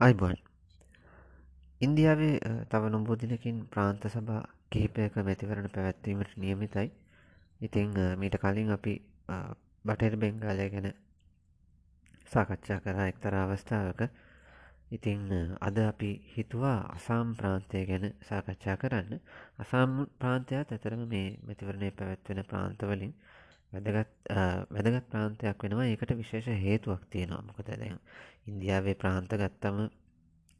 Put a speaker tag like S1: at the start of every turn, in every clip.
S1: අයිබොන් ඉන්දියාවේ තව නොබෝදිනකින් ප්‍රාන්ත සභා කිහිපයක මැතිවරණ පැවැත්වීමට නියමිතයි. ඉතිං මීට කලින් අපි බටර් බෙංගාලය ගැන සාකච්ඡා කරා එක්තර අවස්ථාවක. ඉතිං අද අපි හිතුවා අසාම් ප්‍රාන්තය ගැන සාකච්ඡා කරන්න. අසාම් ප්‍රාන්තයක් ඇතරම මේ මැතිවරණය පැවැත්වෙන ප්‍රාන්තවලින් වැදගත් වැදගත් ප්‍රාන්තයක් වෙනවා. ඒකට විශේෂ හේතුවක් තියෙනවා. මොකද දැන් ඉන්දියාවේ ප්‍රාන්ත ගත්තම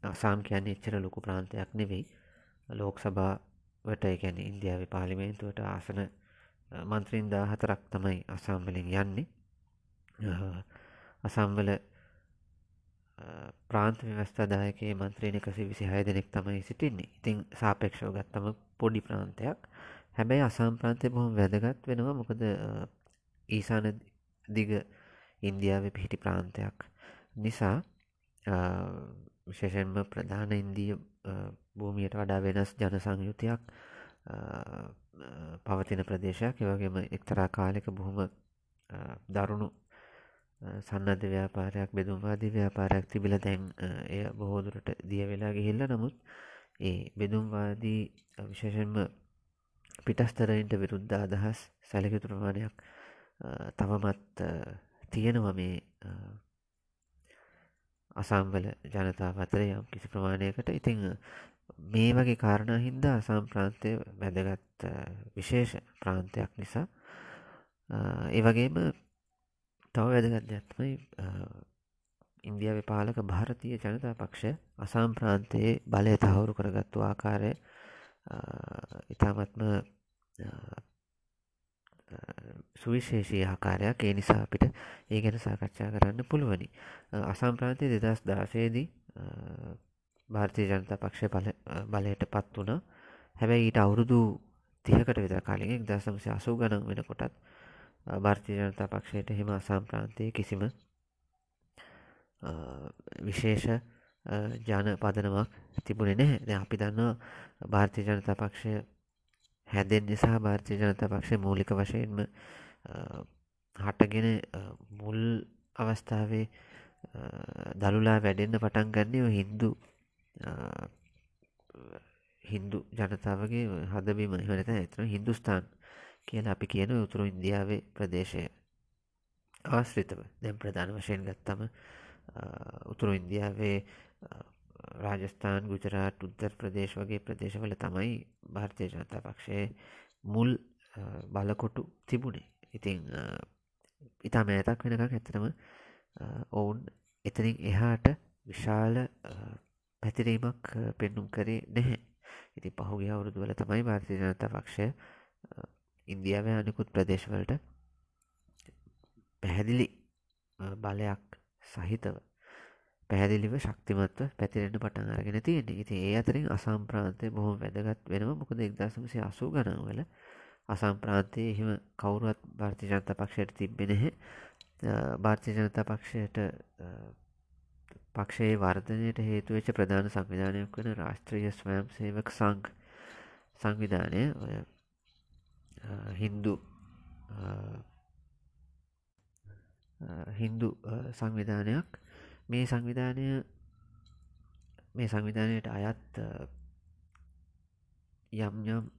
S1: අසාම් කියන්නේ එච්චර ලොකු ප්‍රාන්තයක් නෙවෙයි. ලෝක් සභාවට ගැන ඉන්දියාවේ පාලිමේන්තුවට ආසන මන්ත්‍රීන් දා හතරක් තමයි අසාම්වලින් යන්නේ. අසම්වල ප්‍රාන්ත ව්‍යවස්ථාදායකයේ මන්ත්‍රීණ එකසි විසි හය දෙනෙක් තමයි සිටින්නේ. ඉතිං සාපේක්ෂව ගත්තම පොඩි ප්‍රාන්තයක්. හැබැයි අසාම් ප්‍රාන්තය බොහොම වැදගත් වෙනවා. මොකද ඊසාන දිග ඉන්දියාව පිහිටි ප්‍රාන්තයක් නිසා විශේෂෙන්ම ප්‍රධාන ඉන්දිය භූමියයට වඩා වෙනස් ජන සංයුතියක් පවතින ප්‍රදේශයක්. ඒවගේම එක්තරා කාලෙක බොහොම දරුණු සන්නධ ව්‍යාපාරයක් බෙදුම්වාදී ව්‍යාපාරයක් තිබිල දැන් එය බොහෝදුරට දිය වෙලා ගිහිල්ල. නමුත් ඒ බෙදුම්වාදී විශේෂෙන්ම පිටස්තරයින්ට විරුද්ධ අදහස් සැලකිතු ප්‍රමාණයක් තවමත් තියෙනව මේ අසම්වල ජනතාව අතර යම් කිසි ප්‍රමාණයකට. ඉතිං මේ වගේ කාරණා හින්දා අසම් ප්‍රාන්තය වැදගත් විශේෂ ප්‍රාන්තයක් නිසා ඒ වගේම තව වැදගත් දැත්මයි ඉන්දියාව පාලක භාරතීය ජනතා පක්ෂ අසාම් ප්‍රාන්තයේ බලය තහවුරු කරගත්තු ආකාරය ඉතාමත්ම සුවිශේෂී ආකාරයක් ඒ නිසා අපිට ඒ ගැන සාකච්ඡා කරන්න පුළුවනි. අසම්ප්‍රාන්තය දෙදස් දාසේදී භාර්තය ජනතා පක්ෂ බලයට පත් වුණ හැබැයි ඊට අවුරුදු තියකට විතර කාලින් එක් දසමසි අසූ ගණන් වෙනකොටත් භාර්තය ජනතා පක්ෂයට හෙම අසම්ප්‍රාන්තය කිසිම විශේෂ ජන පදනමක් තිබුණෙ නැහැ. අපි දන්න භාර්තය ජනතා පක්ෂය හැදෙන් නිසා භාර්තය ජනතා පක්ෂ මූලික වශයෙන්ම හටගෙන මුල් අවස්ථාවේ දළුලා වැඩෙන්න්න පටන් ගන්නේ හින්දු හින්දු ජනතාවගේ හදබීම හනත ඇතන හින්දුස්ථාන් කියලා අපි කියන උතුරු ඉන්දියාවේ ප්‍රදේශය ආශ්‍රිතව. දැම් ප්‍රධාන වශයෙන් ගත්තම උතුරු ඉන්දියාවේ රාජස්ථාන් ගුජරාට උත්තර ප්‍රදේශ වගේ ප්‍රදේශවල තමයි භාර්තය ජනතා පක්ෂයේ මුල් බලකොටු තිබුණේ. ඉතිං ඉතා මෑතක් වෙනකක් ඇත්තනම ඔවුන් එතනින් එහාට විශාල පැතිරීමක් පෙන්නුම් කරේ නැහැ. ඉති පහුගේ අවුරුදු වල තමයි භාර්තය ජනතා පක්ෂය ඉන්දියාව අනිකුත් ප්‍රදේශවලට පැහැදිලි බලයක් සහිතව පැහැදිලිව ශක්තිමත්ව පැතිරෙන්න්න පටන් අරගෙන තියෙන ඉති ඒ අතරින් අසම්ප්‍රාන්තය බොහොම වැදගත් වෙනම මොකද එක්දසමසි අසූ ගනවල අසම්ප්‍රාන්තය එහෙම කවුරුවත් භාර්ති ජනත පක්ෂයට තිබෙනෙහ භාර්තය ජනතා පක්ෂයට පක්ෂයේ වර්ධනයට හේතුවෙච්ච ප්‍රධාන සංවිධානයක් වන රාෂත්‍රීය ස්වයම් සේවක සංක් සංවිධානය. ඔය හින්දු හින්දු සංවිධානයක්. මේ සංවිධානය මේ සංවිධානයට අයත් යම් යම්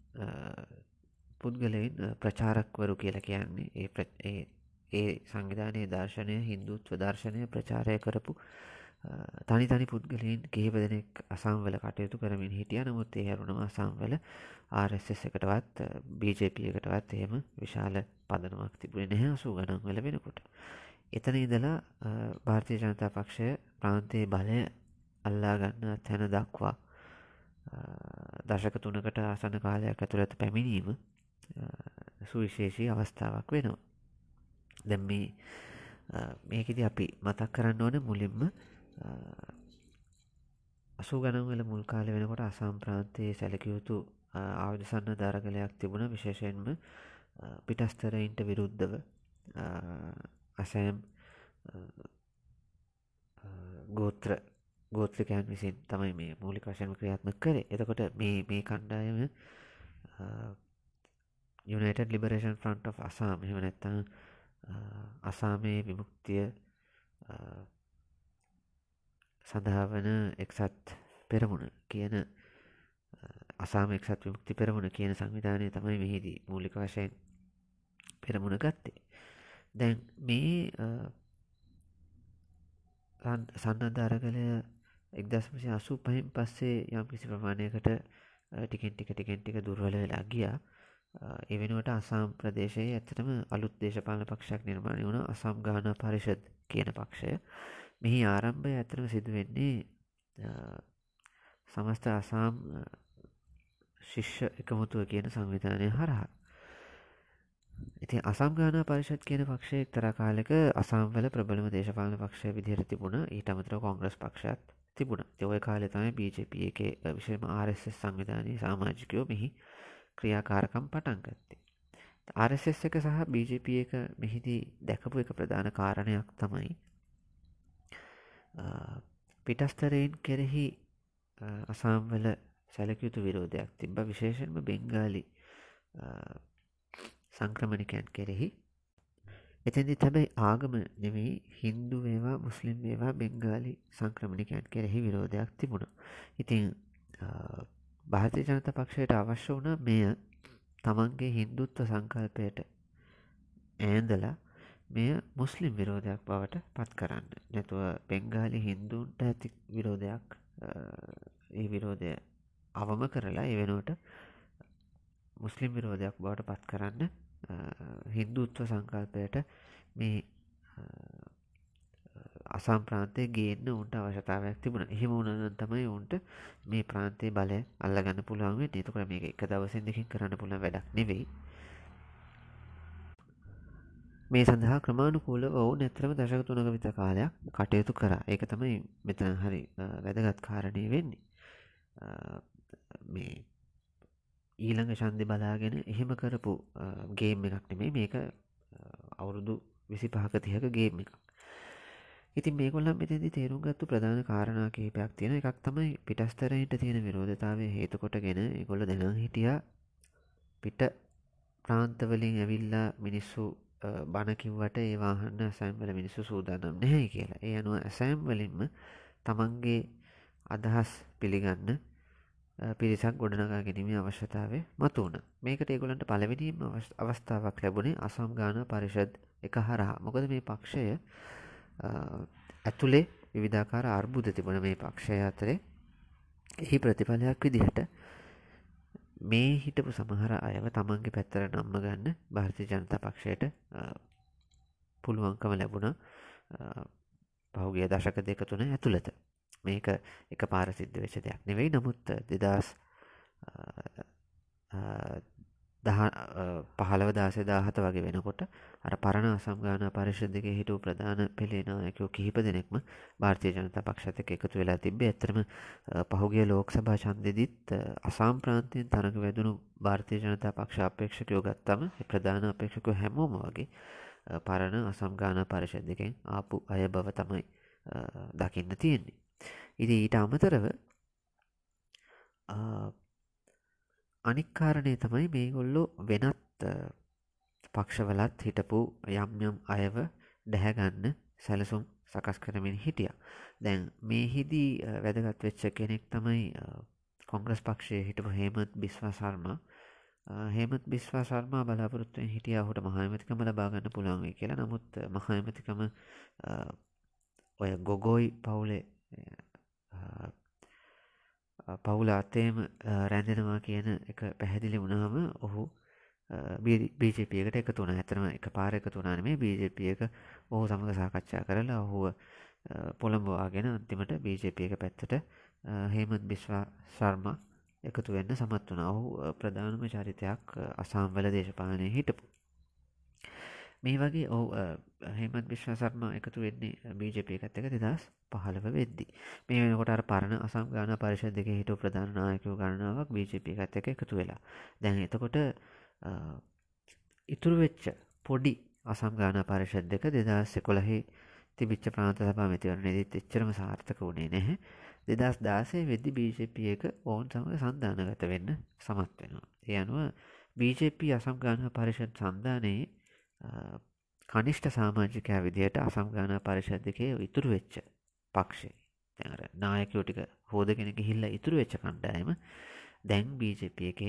S1: පුද්ගලයින් ප්‍රචාරක්වරු කියල කියන්නේ ඒ ඒ සංවිධානය දර්ශනය හින්දුත්ව දර්ශනය ප්‍රචාරය කරපු තනි තනි පුද්ගලීන් කිහිප දෙනෙක් අසම්වල කටයුතු කරමින් හිටිය. නමුත් ඒ හැරුණම අසම්වල ආරස් එකටවත් බජප එකටවත් එහෙම විශාල පදනමක් තිබුණ නැහැ. අසූ ගනන් වල වෙනකොට. එතන ඉදලා භාර්තය ජනතා පක්ෂය ප්‍රාන්තයේ බලය අල්ලාගන්න තැන දක්වා දශක තුනකට ආසන කාලයක් ඇතුළත පැමිණීම සුවිශේෂී අවස්ථාවක් වෙනවා. දැම් මේ මේකෙද අපි මතක් කරන්න ඕන මුලින්ම අසු ගනන්වල මුල් කාල වෙනකොට අසම් ප්‍රාන්තයේ සැලකයුතු ආවිධසන්න දරගලයක් තිබුණ විශේෂයෙන්ම පිටස්තරයින්ට විරුද්ධව අසෑම් eh, ගෝත්‍ර ගෝත්‍රිකයන් විසින් තමයි මේ මූලි වශයම ක්‍රියාත්ම කරේ එතකොට මේ මේ කණ්ඩායම united liberation front of Assam එම නැත්තං අසාමයේ විමුක්තිය eh, සඳහාවන එක්සත් පෙරමුණ කියන eh, අසාම එක්සත් විමුක්ති පෙරමුණ කියන සංවිධානය තමයි මෙහිදී මූලික වශයෙන් පෙරමුණ ගත්තේ. දැන් මේ සන්නධාරගලය එක්දස්මසි අසු පහින් පස්සේ යම් කිසි ප්‍රමාණයකට ටිකෙන් ටික ටිකෙන් ටික දුර්වල වෙලා ගියා. එවෙනුවට අසාම් ප්‍රදේශයේ ඇත්තටම අලුත් දේශපාලන පක්ෂයක් නිර්මාණය වුණ. අසම් ගාන පරිෂද් කියන පක්ෂය. මෙහි ආරම්භය ඇතරම සිදුවෙන්නේ සමස්ත අසාම් ශිෂ්‍ය එකමුතුව කියන සංවිධානය හරහා. ඉති අසම්ගාන පරිෂත් කියන පක්ෂය එක්තර කාලෙක අසම්වල ප්‍රබලම දේශපාලන පක්ෂය විදිහර තිබුණ. ඊට අමතර කොංග්‍රස් පක්ෂත් තිබුණ. තෙවය කාලෙ තමයි BJP එක විශෂම ආරස් සංවිධානය සාමාජිකයෝ මෙහි ක්‍රියාකාරකම් පටන් ගත්තේ. RSS එක සහ BJP එක මෙහිදී දැකපු එක ප්‍රධාන කාරණයක් තමයි පිටස්තරයෙන් කෙරෙහි අසාම්වල සැලකයුතු විරෝධයක් තිබ විශේෂෙන්ම බෙංගාලි සංක්‍රමණිකයන් කෙරෙහි. එතැදි තැබයි ආගම නෙවෙයි හින්දු වේවා මුස්ලිම් වේවා බෙංගාලි සංක්‍රමණිකයන් කෙරෙහි විරෝධයක් තිබුණ. ඉතින් භාරතය ජනත පක්ෂයට අවශ්‍ය වුණ මෙය තමන්ගේ හින්දුත්ව සංකල්පයට ඈන්දලා මෙය මුස්ලිම් විරෝධයක් බවට පත් කරන්න. නැතුව පෙංගාලි හින්දුන්ට ඇති විරෝධයක් ඒ විරෝධය අවම කරලා ඒ වෙනුවට මුස්ලිම් විරෝධයක් බවට පත් කරන්න හින්දුත්ව සංකල්පයට මේ අසම් ප්‍රාන්තය ගේන්න උන්ට අවශ්‍යතාවයක් තිබුණ. එහෙම උනන තමයි උන්ට මේ ප්‍රාන්තේ බලය අල්ලගන්න පුළුවන් නතුකර මේක එක දවසෙන් දෙකින් කරන්න පුළන් වැඩක් නෙවෙයි. මේ සඳහා ක්‍රමාණුකූල ඔවු නැතරම දශක තුනක විත කාලයක් කටයුතු කරා. ඒක තමයි මෙතන හරි වැදගත් කාරණය වෙන්නේ. මේ ඊළඟ ශන්දි බලාගෙන එහෙම කරපු ගේම් එකක් නෙමේ මේක අවුරුදු විසි පහක තියක ගේම් එකක්. ඉතින් මේකොල්ලම් මෙතැදි තේරුම් ගත්තු ප්‍රධාන කාරණා කහිපයක් තියෙන එකක් තමයි පිටස්තරයින්ට තියෙන විරෝධතාවය හේතුකොටගෙන එකොල්ල දෙන හිටිය. පිට ප්‍රාන්තවලින් ඇවිල්ලා මිනිස්සු බණකිව්වට ඒවාහන්න ඇසෑම්වල මිනිස්සු සූදානම් නැහැ කියලා. ඒ අනුව ඇසෑම් වලින්ම තමන්ගේ අදහස් පිළිගන්න පිරිසක් ගොඩනගා ගැනීම අවශ්‍යතාවය මතුවන මේකට ඒගොලන්ට පලවිනීම අවස්ථාවක් ලැබුණේ අසම් ගාන පරිෂද් එක හරහා. මොකද මේ පක්ෂය ඇතුළේ විවිධාකාර අර්බුද තිබන මේ පක්ෂය අතරේ. එහි ප්‍රතිඵලයක් විදිහට මේ හිටපු සමහර අයව තමන්ගේ පැත්තර නම්ම ගන්න භාරති ජනතා පක්ෂයට පුළුවන්කම ලැබුණ පහුගිය දශක දෙක තුන ඇතුළත. මේක එක පාර සිද්ධ වෙච්ච දෙයක් නෙවෙයි නමුත් දෙදස් පහළව දාසේ දාහත වගේ වෙනකොට අර පරණ අසම්ගාන පරිෂදක හිටු ප්‍රධාන පෙළේනායකෝ කිහිප දෙනෙක්ම භාර්තය ජනත පක්ෂතක එකතු වෙලා තිබේ ඇතරම පහුගේ ලෝක සභා චන්දෙදිත් අසාම් ප්‍රාන්තයෙන් තරඟ වැදුණු භාර්තය ජනතා පක්ෂ අපේක්ෂකයෝ ගත්තම ප්‍රධාන අපේක්ෂකෝ හැමෝම වගේ පරණ අසම්ගාන පරිෂදකෙන් ආපු අය බව තමයි දකින්න තියෙන්නේ. ඉති ඊට අමතරව අනික්කාරණය තමයි මේගොල්ලෝ වෙනත් පක්ෂවලත් හිටපු යම් යම් අයව ඩැහැගන්න සැලසුම් සකස් කරමින් හිටිය. දැන් මේහිදී වැදගත් වෙච්ච කෙනෙක් තමයි කොංග්‍රස් පක්ෂය හිටපු හේමත් බිස්වා සර්ම. හෙමත් බිස්වා සර්මා බලාපොරොත්තුවෙන් හිටිය. හුට මහමතිකම ලබාගන්න පුළුවන්ගේ කියලා. නමුත් මහමතිකම ඔය ගොගෝයි පවුලේ පවුල අත්තේම රැඳෙනවා කියන එක පැහැදිලි වුණාම ඔහු බීජපියකට එක තුන ඇතරම එක පාර එක තුනාන මේ බීජපිය එක ඔහු සමඟ සාකච්ඡා කරලා ඔහුව පොළඹවාගෙන අන්තිමට බීජපිය එක පැත්තට හේමත් බිස්වා ශර්ම එකතු වෙන්න සමත් වන ඔහු ප්‍රධානම චරිතයක් අසාම්වල දේශපාලනය හිටපු. මේ වගේ ඔහු හෙමත් විශ්වාසර්ම එකතු වෙන්නේ බීජපය එකත් එක දෙදස් පහළව වෙද්දි. මේ වෙනකොට පරණ අසම් ගාන පරිෂ දෙක හිටු ප්‍රධානායකව ගණනාවක් බීජපය එකත් එක එකතු වෙලා. දැන් එතකොට ඉතුරු වෙච්ච පොඩි අසම් ගාන පරිෂද් දෙක දෙදස් එකොළහි තිබිච්ච ප්‍රාන්ත සභා මතිවරණයේදත් එච්චරම සාර්ථක වුණේ නැහැ. දෙදස් දාසේ වෙද්දි බීජපිය එක ඔවුන් සමඟ සන්ධානගත වෙන්න සමත් වෙනවා. ඒ අනුව බීජප අසම් ගාන පරිෂත් සන්ධානයේ කනිෂ්ට සාමාජිකයා විදියට අසම්ගාන පරිෂදකය ඉතුරු වෙච්ච පක්ෂේ තැර නායකයෝ ටික හෝදගෙන ගිහිල්ල ඉතුරු වෙච්ච කණ්ඩායම දැන් බීජප එක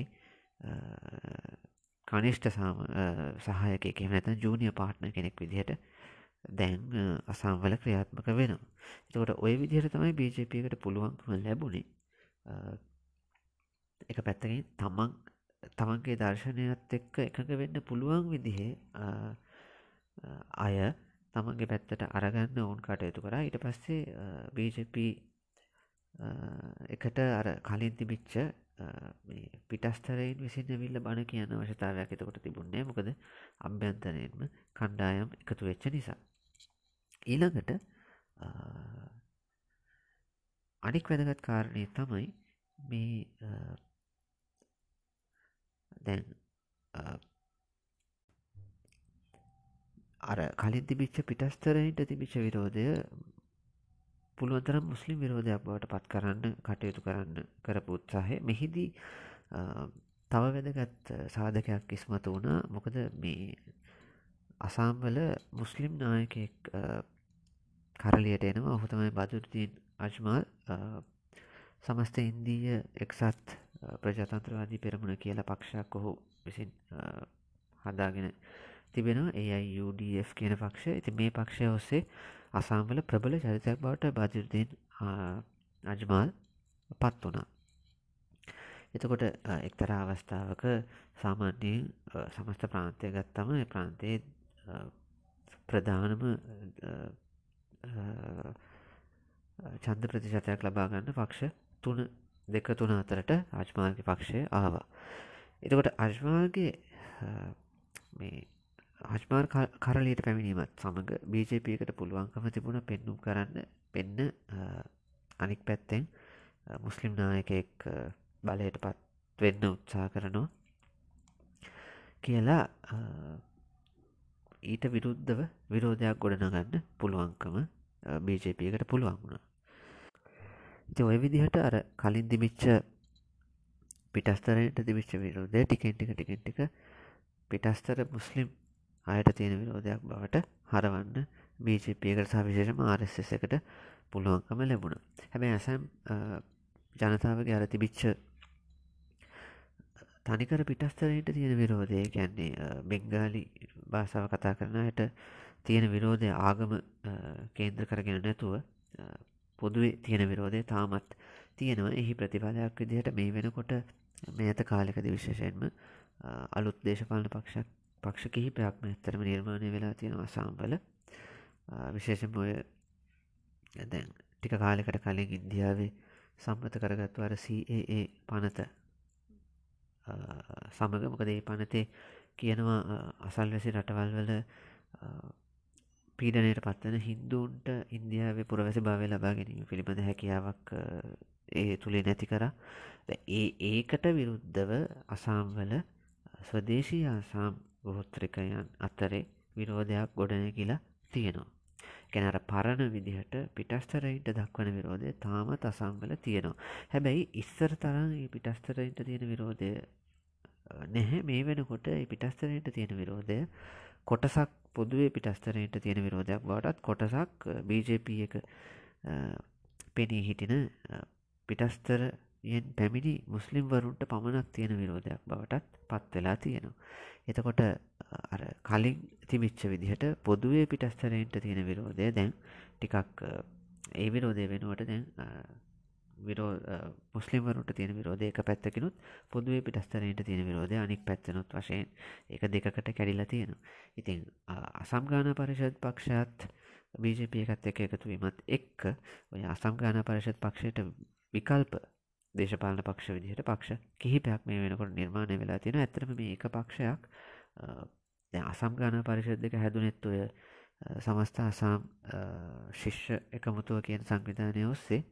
S1: කනිෂ්ට සාම සහයක නැත ජූනිය පාට්න කෙනෙක් විදිහට දැන් අසම්වල ක්‍රියාත්මක වෙනවා. එතකොට ඔය විදිහට තමයි බීජපකට පුළුවන්කම ලැබුණේ එක පැත්තකින් තමන් තමන්ගේ දර්ශනයත් එක්ක එකඟ වෙන්න පුළුවන් විදිහේ අය තමන්ගේ පැත්තට අරගන්න ඔවුන් කටයුතු කරා ඊට පස්සේ බීජප එකට අර කලින් තිබිච්ච පිටස්තරයින් විසින් ඇවිල්ල බණ කියන අවශ්‍යතාවයක් එතකොට තිබුණේ මොකද අභ්‍යන්තරයෙන්ම කණ්ඩායම් එකතු වෙච්ච නිසා. ඊළඟට අනික් වැදගත් කාරණය තමයි මේ දැන් අර කලින් තිබිච්ච පිටස්තරයින්ට තිබිච්ච විරෝධය පුළුවන්තරම් මුස්ලිම් විරෝධයක් බවට පත් කරන්න කටයුතු කරන්න කරපු උත්සාහය. මෙහිදී තව වැදගත් සාධකයක් ඉස්මතු වුණා. මොකද මේ අසාම්වල මුස්ලිම් නායකෙක් කරලියට එනවා. ඔහු තමයි බදුරදීන් අජ්මල් සමස්ත ඉන්දීය එක්සත් ප්‍රජාතන්ත්‍රවාදී පෙරමුණ කියලා පක්ෂයක් ඔහු විසින් හදාගෙන තිබෙනවා. ඒයි UDF කියන පක්ෂ ඇති මේ පක්ෂය ඔස්සේ අසාම්වල ප්‍රබල චරිතයක් බවට බජුර්දීන් අජමාල් පත් වනා එතකොට එක්තර අවස්ථාවක සාමාන්‍යයෙන් සමස්ත ප්‍රාන්තය ගත්තම ප්‍රාන්තයේ ප්‍රධානම චන්ද ප්‍රතිශතයක් ලබාගන්න පක්ෂ තුන දෙක තුන අතරට ආජ්මාර්ග පක්ෂය ආවා. එතකොට අජ්මාර්ගේ මේ ආජ්මාර් කරලීට පැමිණීමත් සමඟ බීජපයකට පුළුවන්කම තිබුණ පෙන්නුම් කරන්න පෙන්න අනික් පැත්තෙන් මුස්ලිම් නායකෙක් බලයට පත් වෙන්න උත්සා කරනවා කියලා ඊට විරුද්ධව විරෝධයක් ගොඩනගන්න පුළුවන්කම බීජපයකට පුළුවන් වුණා. ඉති ඔය විදිහට අර කලින් දිමිච්ච පිටස්තරයට දිවිච්ච විරෝධය ටිකෙන්ටික ටිකෙන්ටික පිටස්තර මුස්ලිම් අයට තියෙන විරෝධයක් බවට හරවන්න බීජපයකට සහ විශේෂම ආරස්ස එකට පුළුවන්කම ලැබුණ. හැබැ ඇසම් ජනතාවගේ අර තිබිච්ච තනිකර පිටස්තරයට තියෙන විරෝධය ගැන්නේ බෙංගාලි භාසාව කතා කරනයට තියෙන විරෝධය ආගම කේන්ද්‍ර කරගෙන නැතුව පොදුවේ තියෙන විරෝධය තාමත් තියෙනවා. එහි ප්‍රතිඵලයක් විදිහට මේ වෙනකොට මේ ඇත කාලෙකද විශේෂයෙන්ම අලුත් දේශපාලන පක්ෂක් පක්ෂ කිහිපයක්ම ඇත්තරම නිර්මාණය වෙලා තියෙනවා සාම්බල විශේෂම ඔය දැන් ටික කාලෙකට කලින් ඉන්දියාවේ සම්මත කරගත්තු අර CAA පනත සමග මොකද ඒ පනතේ කියනවා අසල්වැසි රටවල් වල පීඩනයට පත්වන හින්දුන්ට ඉන්දියාවේ පුරවැසි භාවය ලබා ගැනීම පිළිබඳ හැකියාවක් ඒ තුළේ නැති කර ඒ ඒකට විරුද්ධව අසාම්වල ස්වදේශී ආසාම් ගොහොත්‍රිකයන් අතරේ විරෝධයක් ගොඩන කියලා තියෙනවා. ගැනර පරණ විදිහට පිටස්තරයින්ට දක්වන විරෝධය තාමත් අසංවල තියෙනවා. හැබැයි ඉස්සර තරන් පිටස්තරයින්ට තියෙන විරෝධය නැහැ මේ වෙනකොට පිටස්තරයට තියෙන විරෝධය කොටසක් පොදුවේ පිටස්තරයට තියෙන විරෝධයක් බවටත් කොටසක් බජප එක පෙනී හිටින පිටස්තරයෙන් පැමිණි මුස්ලිම් වරුන්ට පමණක් තියෙන විරෝධයක් බවටත් පත් වෙලා තියෙනවා. එතකොට කලින් තිමිච්ච විදිහට පොදුවේ පිටස්තරයින්ට තියෙන විරෝධය දැන් ටිකක් ඒ විරෝධය වෙනුවට දැන් විරෝ මුස්ලිම්වරුට තියෙන විරෝධය එක පැත්තකිනුත් පොදුවේ පිටස්තරයට තියෙන විරෝධය අනික් පැත්තනොත් වශයෙන් එක දෙකට කැඩිලා තියෙන. ඉතින් අසම්ගාන පරිෂද් පක්ෂත් බීජප එකත් එක එකතු වීමත් එක්ක ඔය අසම්ගාන පරිෂත් පක්ෂයට විකල්ප දේශපාලන පක්ෂ විදිහට පක්ෂ කිහිපයක් මේ වෙනකොට නිර්මාණය වෙලා තියෙන ඇතරම මේ එක පක්ෂයක් අසම්ගාන පරිෂද් දෙක හැදුනෙත් ඔය සමස්ථ අසාම් ශිෂ්‍ය එකමුතුව කියන සංවිධානය ඔස්සේ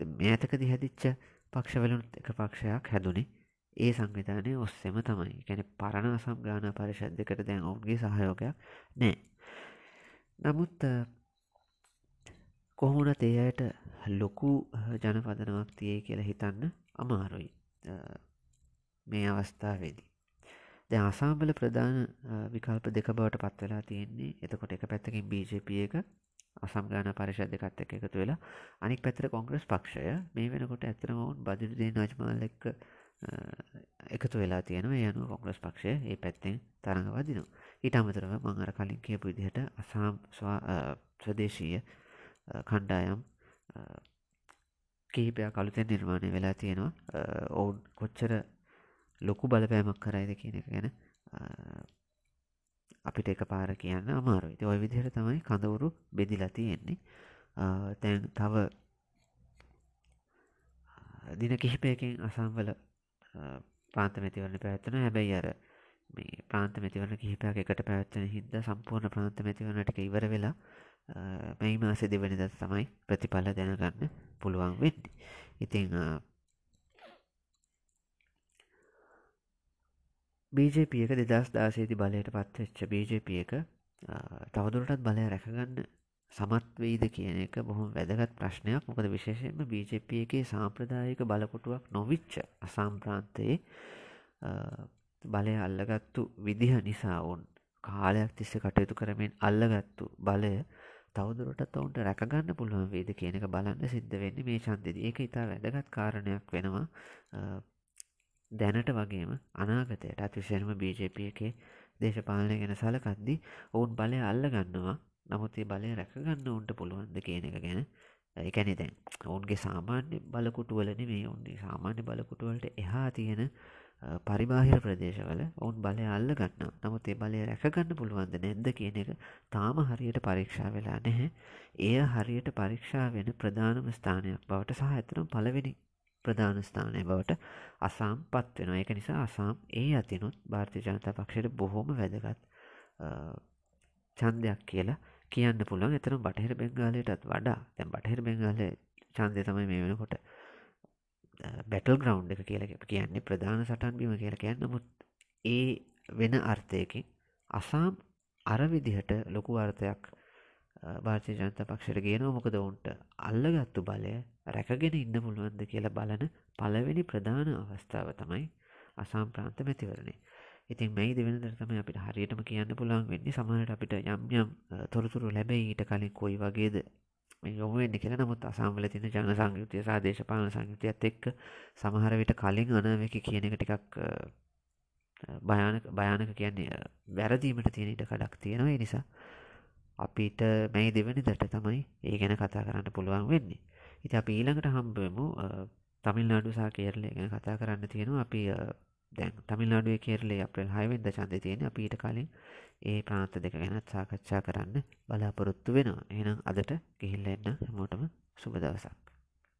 S1: මේතකදි හැදිච්ච පක්ෂවලුත් එක පක්ෂයක් හැදුනේ. ඒ සංවිධානය ඔස්සෙම තමයි. ගැන පරණ සම්ගාන පරිෂද් දෙකට දැන් ඔවුන්ගේ සහයෝගයක් නෑ. නමුත් කොහොමනත් ඒ අයට ලොකු ජනපදනවක් තියේ කියලා හිතන්න අමාරුයි මේ අවස්ථාවේදී. දැ අසාම්බල ප්‍රධාන විකල්ප දෙක බවට පත්වෙලා තියෙන්නේ එතකොට එක පැත්තකින් බීජප එක අසම් ගාන පරිෂද් දෙකත් එක්ක එකතු වෙලා අනික් පැත්තට කොංග්‍රස් පක්ෂය. මේ වෙනකොට ඇත්තම ඔවුන් බදුරුදේ නජ්මාල් එක්ක එකතු වෙලා තියෙනවා. යනු කොංග්‍රස් පක්ෂය ඒ පැත්තෙන් තරඟ වදිනවා ඊට අමතරව මං අර කලින් කියපු විදිහට අසාම් ස්වදේශීය කණ්ඩායම් කිහිපයක් අලුතෙන් නිර්මාණය වෙලා තියෙනවා. ඔවුන් කොච්චර ලොකු බලපෑමක් කරයිද කියන එක ගැන අපිට එක පාර කියන්න අමාරු ඉති ඔය විදිහට තමයි කඳවුරු බෙදිලා තියෙන්නේ තැන් තව දින කිහිපයකින් අසම්වල ප්‍රාන්ත මැතිවරණ පැවැත්වන හැබැයි අර මේ ප්‍රාන්ත මැතිවරණ කිහිපයක් එකට පැවැත්වන හිද සම්පූර්ණ ප්‍රාන්ත මැතිවරණටික ඉවර වෙලා මැයි මාස දෙවනිද තමයි ප්‍රතිඵල දැනගන්න පුළුවන් වෙන්නේ. ඉතිං බජප එක දෙදස් දාසේති බලයට පත්වෙච්ච බජප එක තවදුරටත් බලය රැකගන්න සමත් වෙයිද කියන එක බොහොම වැදගත් ප්‍රශ්නයක්. මොකද විශේෂයෙන්ම බජප එකේ සාම්ප්‍රදායක බලකොටුවක් නොවිච්ච අසාම්ප්‍රාන්තයේ බලය අල්ලගත්තු විදිහ නිසා ඔවුන් කාලයක් තිස්ස කටයුතු කරමින් අල්ලගත්තු බලය තවදුරටත් ඔවුන්ට රැකගන්න පුළුවන් වේද කියන එක බලන්න සිද්ධ වෙන්නේ මේ චන්දෙද ඒක ඉතා වැදගත් කාරණයක් වෙනවා. දැනට වගේම අනාගතයට අතිශයනම බජප එකේ දේශපාලනය ගැන සලකද්දි ඔවුන් බලය අල්ල ගන්නවා නමුත් ඒ බලය රැකගන්න ඔවුන්ට පුළුවන්ද කියන එක ගැන එකැනෙ දැන් ඔවුන්ගේ සාමාන්‍ය බලකුටුවලන මේ ඔුන්ගේ සාමාන්‍ය බලකුටුවලට එහා තියෙන පරිබාහිර ප්‍රදේශවල ඔවුන් බලය අල්ල ගන්න නමුත් ඒ බලය රැකගන්න පුළුවන්ද නැද්ද කියන එක තාම හරියට පරීක්ෂා වෙලා නැහැ. එය හරියට පරීක්ෂා වෙන ප්‍රධානම ස්ථානයක් බවට සහ ඇතරම් පලවෙනි ප්‍රධාන ස්ථානය බවට අසාම් පත් වෙන එක නිසා අසාම් ඒ අතිනුත් භාර්තය ජනතා පක්ෂයට බොහෝම වැදගත් චන්දයක් කියලා කියන්න පුළුවන්. එතන බටහිර බෙංගාලයටත් වඩා තැන් බටහිර බෙංගාල චන්දය තමයි මේ වෙනකොට බැටල් ග්‍රවන්් එක කියල කියන්නේ ප්‍රධාන සටන් බීම කියල කියන්න. නමුත් ඒ වෙන අර්ථයකින් අසාම් අර විදිහට ලොකු අර්ථයක් භාර්තය ජනත පක්ෂයට ගෙනව. මොකද ඔවුන්ට අල්ලගත්තු බලය රැකගෙන ඉන්න පුළුවන්ද කියලා බලන පලවෙනි ප්‍රධාන අවස්ථාව තමයි අසාම් ප්‍රාන්ත මැතිවරණේ ඉතින් මෙයි දෙවෙනදර තමයි අපිට හරියටම කියන්න පුළන් වෙන්නේ සමහට අපිට යම් යම් තොරතුරු ලැබැයි ඊට කලින් කොයි වගේද යොමුවෙන්න කෙන නමුත් අසාම්වල තින ජන සංයුතිය සහ දේශපාලන සංයුතියත් එක්ක සමහර විට කලින් අනවකි කියන එක ටිකක් භයානක භයානක කියන්නේ වැරදීමට තියෙන ඉට කඩක් තියෙනවා. නිසා අපිට මැයි දෙවැනි දට තමයි ඒ ගැන කතා කරන්න පුළුවන් වෙන්නේ. ඉති අප ඊළඟට හම්බමු තමිල්නාඩු සා කේරලය ගැන කතා කරන්න තියෙනවා. අපි දැන් තමිල්නාඩුවේ කේරලේ අප්‍රල් හයවෙන්ද චන්ද තියෙන අපීට කලින් ඒ ප්‍රාන්ත දෙක ගැනත් සාකච්ඡා කරන්න බලාපොරොත්තු වෙනවා. එහෙනම් අදට ගිහිල්ල එන්න හැමෝටම සුබ දවසක්.